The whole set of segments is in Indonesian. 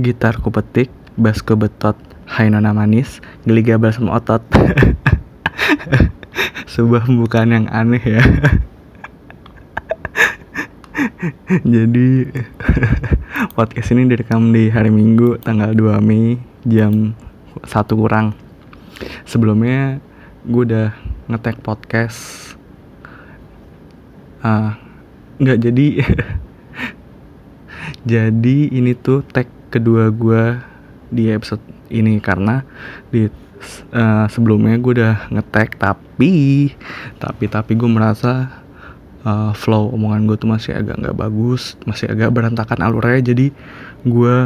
gitar ku petik, bass ku betot, hai nona manis, geli gabal sama otot. Sebuah pembukaan yang aneh ya. Jadi podcast ini direkam di hari Minggu tanggal 2 Mei jam 1 kurang. Sebelumnya gue udah ngetek podcast uh, nggak jadi jadi ini tuh tag kedua gue di episode ini karena di uh, sebelumnya gue udah ngetek tapi tapi tapi gue merasa uh, flow omongan gue tuh masih agak nggak bagus masih agak berantakan alurnya. Jadi gue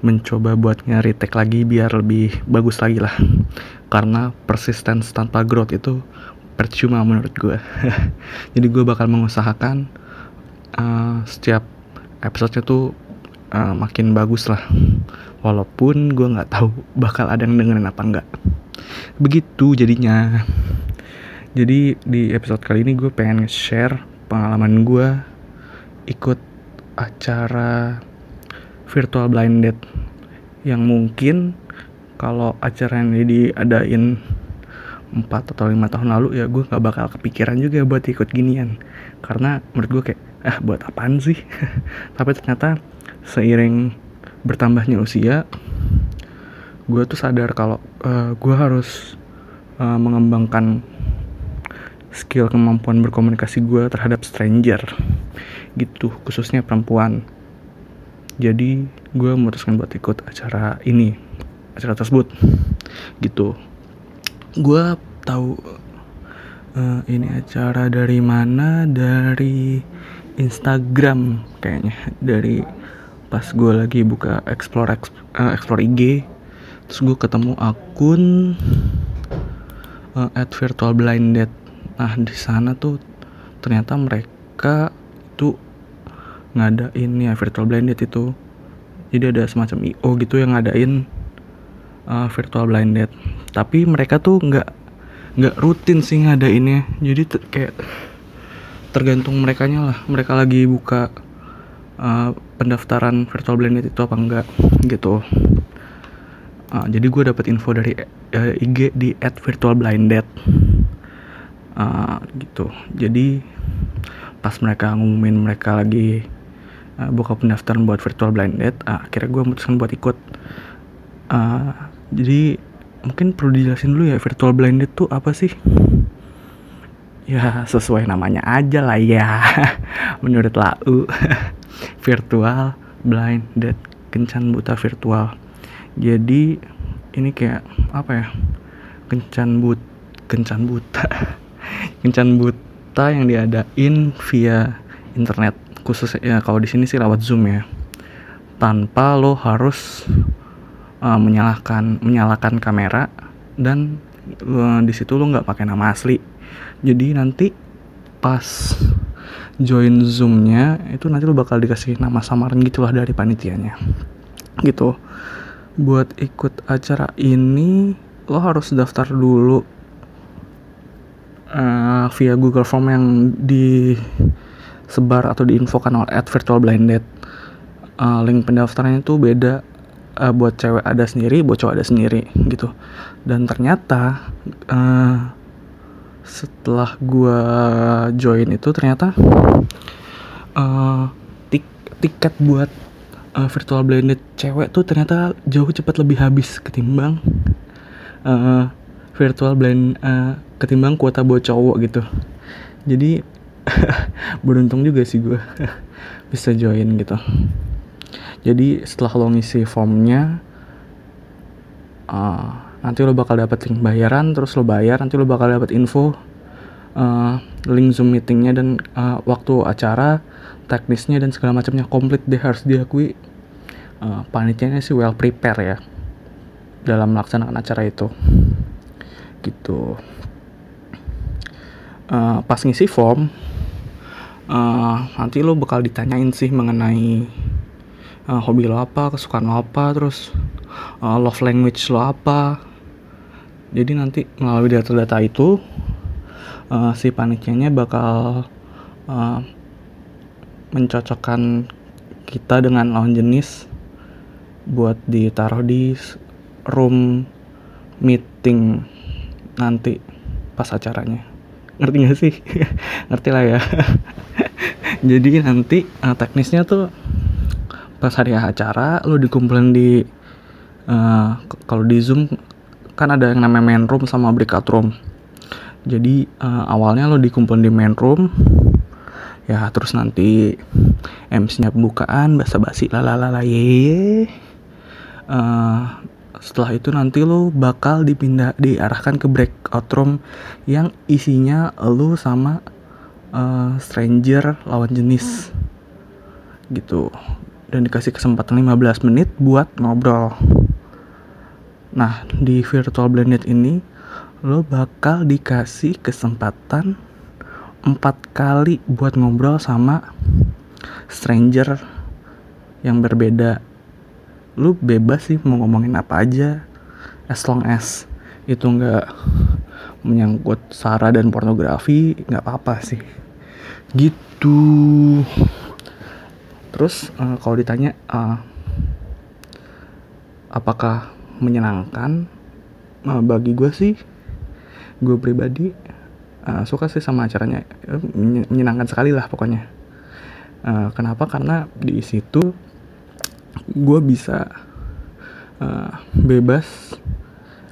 mencoba buat nyari tag lagi biar lebih bagus lagi lah. Karena persistence tanpa growth itu percuma menurut gue jadi gue bakal mengusahakan uh, setiap episodenya tuh uh, makin bagus lah. Walaupun gue nggak tahu bakal ada yang dengerin apa enggak begitu jadinya. Jadi di episode kali ini gue pengen share pengalaman gue ikut acara virtual blind date. Yang mungkin kalau acara ini diadain 4 atau lima tahun lalu ya gue nggak bakal kepikiran juga buat ikut ginian. Karena menurut gue kayak ah buat apaan sih? Tapi ternyata seiring bertambahnya usia gue tuh sadar kalau uh, gue harus uh, mengembangkan skill kemampuan berkomunikasi gue terhadap stranger gitu khususnya perempuan. Jadi gue memutuskan buat ikut acara ini acara tersebut gitu. Gue tahu uh, ini acara dari mana? Dari Instagram kayaknya. Dari pas gue lagi buka explore uh, explore IG terus gue ketemu akun uh, at virtual blind date. Nah di sana tuh ternyata mereka itu ngadain ya virtual blind date itu. Jadi ada semacam IO gitu yang ngadain uh, virtual blind date. Tapi mereka tuh nggak nggak rutin sih ngadainnya. Jadi kayak tergantung mereka lah. Mereka lagi buka uh, pendaftaran virtual blended itu apa enggak gitu. Uh, jadi gue dapat info dari uh, IG di at virtual blinded uh, gitu. Jadi pas mereka ngumumin mereka lagi uh, buka pendaftaran buat virtual blinded uh, akhirnya gue memutuskan buat ikut. Uh, jadi mungkin perlu dijelasin dulu ya virtual blinded tuh apa sih ya sesuai namanya aja lah ya. Menurut lau virtual blind dead kencan buta virtual. Jadi ini kayak apa ya kencan but kencan buta. Kencan buta yang diadain via internet khusus ya kalau di sini sih lewat zoom ya. Tanpa lo harus uh, menyalakan menyalakan kamera dan uh, di situ lo nggak pakai nama asli jadi nanti pas join zoomnya itu nanti lo bakal dikasih nama samaran gitulah dari panitianya. Gitu. Buat ikut acara ini lo harus daftar dulu uh, via Google Form yang disebar atau diinfokan oleh at virtual blinded. Uh, link pendaftarannya itu beda uh, buat cewek ada sendiri buat cowok ada sendiri gitu. Dan ternyata uh, setelah gue join itu ternyata uh, tik tiket buat uh, virtual blended cewek tuh ternyata jauh cepat lebih habis ketimbang uh, virtual blend uh, ketimbang kuota buat cowok gitu. Jadi beruntung juga sih gue bisa join gitu. Jadi setelah lo ngisi formnya uh, nanti lo bakal dapat link bayaran terus lo bayar nanti lo bakal dapat info uh, link zoom meetingnya dan uh, waktu acara teknisnya dan segala macamnya komplit deh harus diakui. Uh, panitianya sih well prepare ya dalam melaksanakan acara itu. Gitu. Uh, pas ngisi form uh, nanti lo bakal ditanyain sih mengenai uh, hobi lo apa kesukaan lo apa terus uh, love language lo apa jadi nanti melalui data-data itu uh, si panitianya bakal uh, mencocokkan kita dengan lawan jenis buat ditaruh di room meeting nanti pas acaranya. Ngerti gak sih? Ngerti lah ya. Jadi nanti uh, teknisnya tuh pas hari acara lo dikumpulin di uh, kalau di zoom kan ada yang namanya main room sama breakout room. Jadi uh, awalnya lo dikumpulin di main room ya terus nanti MC-nya pembukaan basa-basi lalalala ye uh, setelah itu nanti lo bakal dipindah diarahkan ke breakout room yang isinya lo sama uh, stranger lawan jenis. Gitu. Dan dikasih kesempatan 15 menit buat ngobrol nah di virtual blended ini lo bakal dikasih kesempatan empat kali buat ngobrol sama stranger yang berbeda. Lu bebas sih mau ngomongin apa aja as long as itu nggak menyangkut sara dan pornografi nggak apa-apa sih. Gitu. Terus uh, kalau ditanya uh, apakah menyenangkan. Uh, bagi gue sih gue pribadi uh, suka sih sama acaranya. Menyenangkan sekali lah pokoknya. Uh, kenapa? Karena di situ gue bisa uh, bebas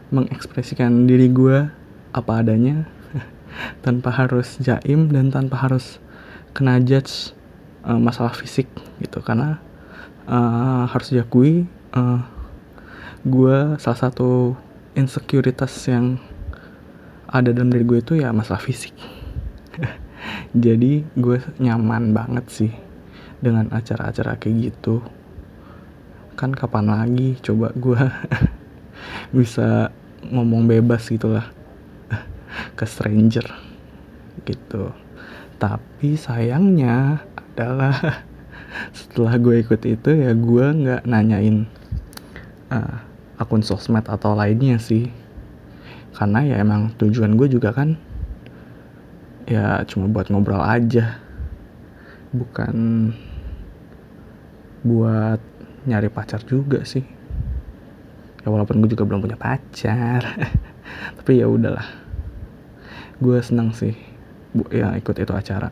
mengekspresikan diri gue apa adanya tanpa harus jaim dan tanpa harus kena judge uh, masalah fisik gitu. Karena uh, harus diakui uh, gue salah satu insecurities yang ada dalam diri gue itu ya masalah fisik. Jadi gue nyaman banget sih dengan acara-acara kayak gitu. Kan kapan lagi coba gue bisa ngomong bebas gitulah ke stranger gitu. Tapi sayangnya adalah setelah gue ikut itu ya gue nggak nanyain uh, akun sosmed atau lainnya sih. Karena ya emang tujuan gue juga kan ya cuma buat ngobrol aja. Bukan buat nyari pacar juga sih. Ya walaupun gue juga belum punya pacar tapi ya udahlah. Gue seneng sih bu ya ikut itu acara.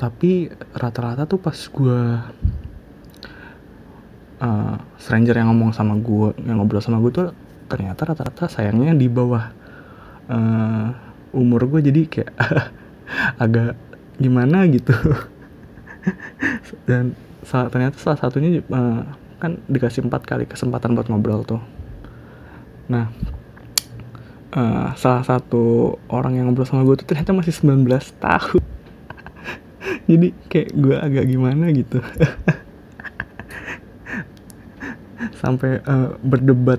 Tapi rata-rata tuh pas gue uh, stranger yang ngomong sama gue yang ngobrol sama gue tuh ternyata rata-rata sayangnya di bawah. Uh, umur gue jadi kayak agak gimana gitu. Dan salah, ternyata salah satunya uh, kan dikasih empat kali kesempatan buat ngobrol tuh. Nah uh, salah satu orang yang ngobrol sama gue tuh ternyata masih 19 tahun. Jadi kayak gue agak gimana gitu sampai uh, berdebat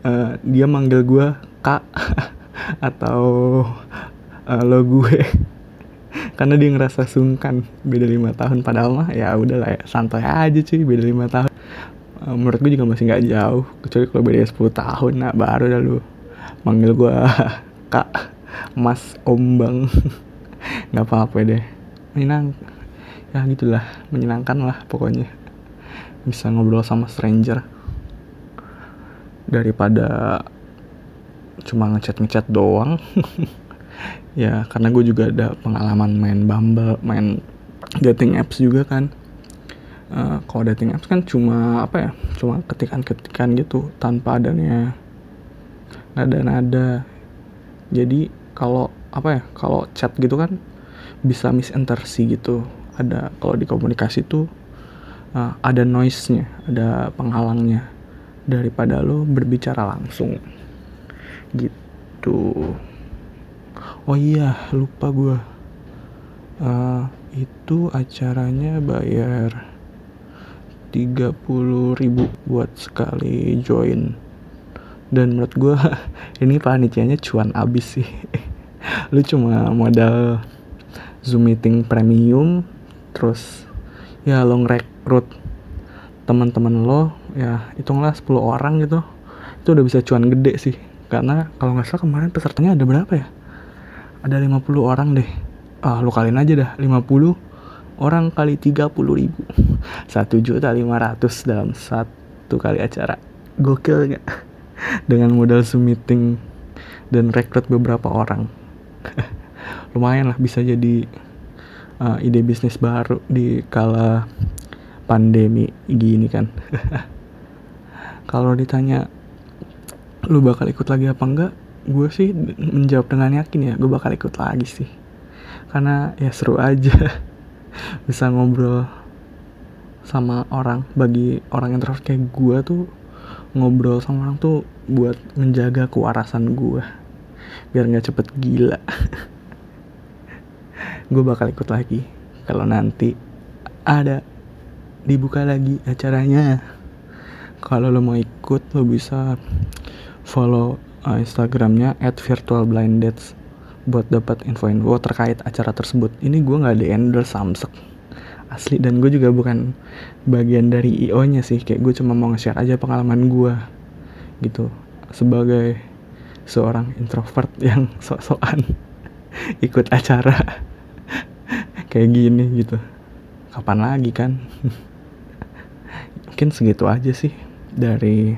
uh, dia manggil gue kak atau uh, lo gue. Karena dia ngerasa sungkan beda lima tahun. Padahal mah ya udahlah ya santai aja cuy beda lima tahun. Uh, menurut gue juga masih nggak jauh kecuali kalau beda 10 tahun. Nah baru dah lu manggil gue kak mas ombang. Nggak apa-apa deh. Menyenang ya gitulah menyenangkan lah pokoknya. Bisa ngobrol sama stranger daripada cuma ngechat ngechat doang. Ya karena gue juga ada pengalaman main Bumble main dating apps juga kan. Uh, kalau dating apps kan cuma apa ya cuma ketikan-ketikan gitu tanpa adanya nada-nada. Jadi kalau apa ya kalau chat gitu kan bisa misintersi gitu. Ada kalau di komunikasi tuh uh, ada noise-nya ada penghalangnya daripada lo berbicara langsung. Gitu. Oh iya lupa gue uh, itu acaranya bayar 30 ribu buat sekali join. Dan menurut gue ini panitianya cuan abis sih. Lu cuma modal zoom meeting premium terus ya lo ngerekrut teman-teman lo ya hitunglah 10 orang gitu. Itu udah bisa cuan gede sih. Karena kalau nggak salah kemarin pesertanya ada berapa ya? Ada 50 orang deh. Ah lu kalian aja dah. 50 orang kali 30 ribu. 1 juta 500 dalam satu kali acara. Gokil gak dengan modal meeting dan rekrut beberapa orang. Lumayan lah bisa jadi uh, ide bisnis baru di kala pandemi gini kan kalau ditanya lu bakal ikut lagi apa enggak? Gue sih menjawab dengan yakin ya gue bakal ikut lagi sih. Karena ya seru aja bisa ngobrol sama orang. Bagi orang terus kayak gue tuh ngobrol sama orang tuh buat menjaga kewarasan gue biar nggak cepet gila. Gue bakal ikut lagi kalau nanti ada dibuka lagi acaranya kalau lo mau ikut lo bisa follow uh, instagramnya at virtualblinddates buat dapat info-info terkait acara tersebut. Ini gue nggak ada endorse Samsung asli dan gue juga bukan bagian dari IO nya sih. Kayak gue cuma mau nge-share aja pengalaman gue gitu. Sebagai seorang introvert yang sok-sokan ikut acara kayak gini gitu. Kapan lagi kan? Mungkin segitu aja sih dari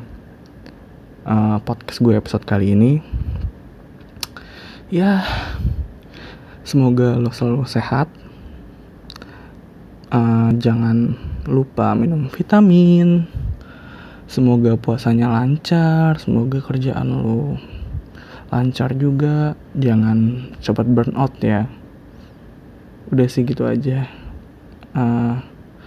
uh, podcast gue episode kali ini. Ya semoga lo selalu sehat. Uh, jangan lupa minum vitamin. Semoga puasanya lancar semoga kerjaan lo lancar juga. Jangan cepat burn out ya. Udah sih gitu aja. Uh,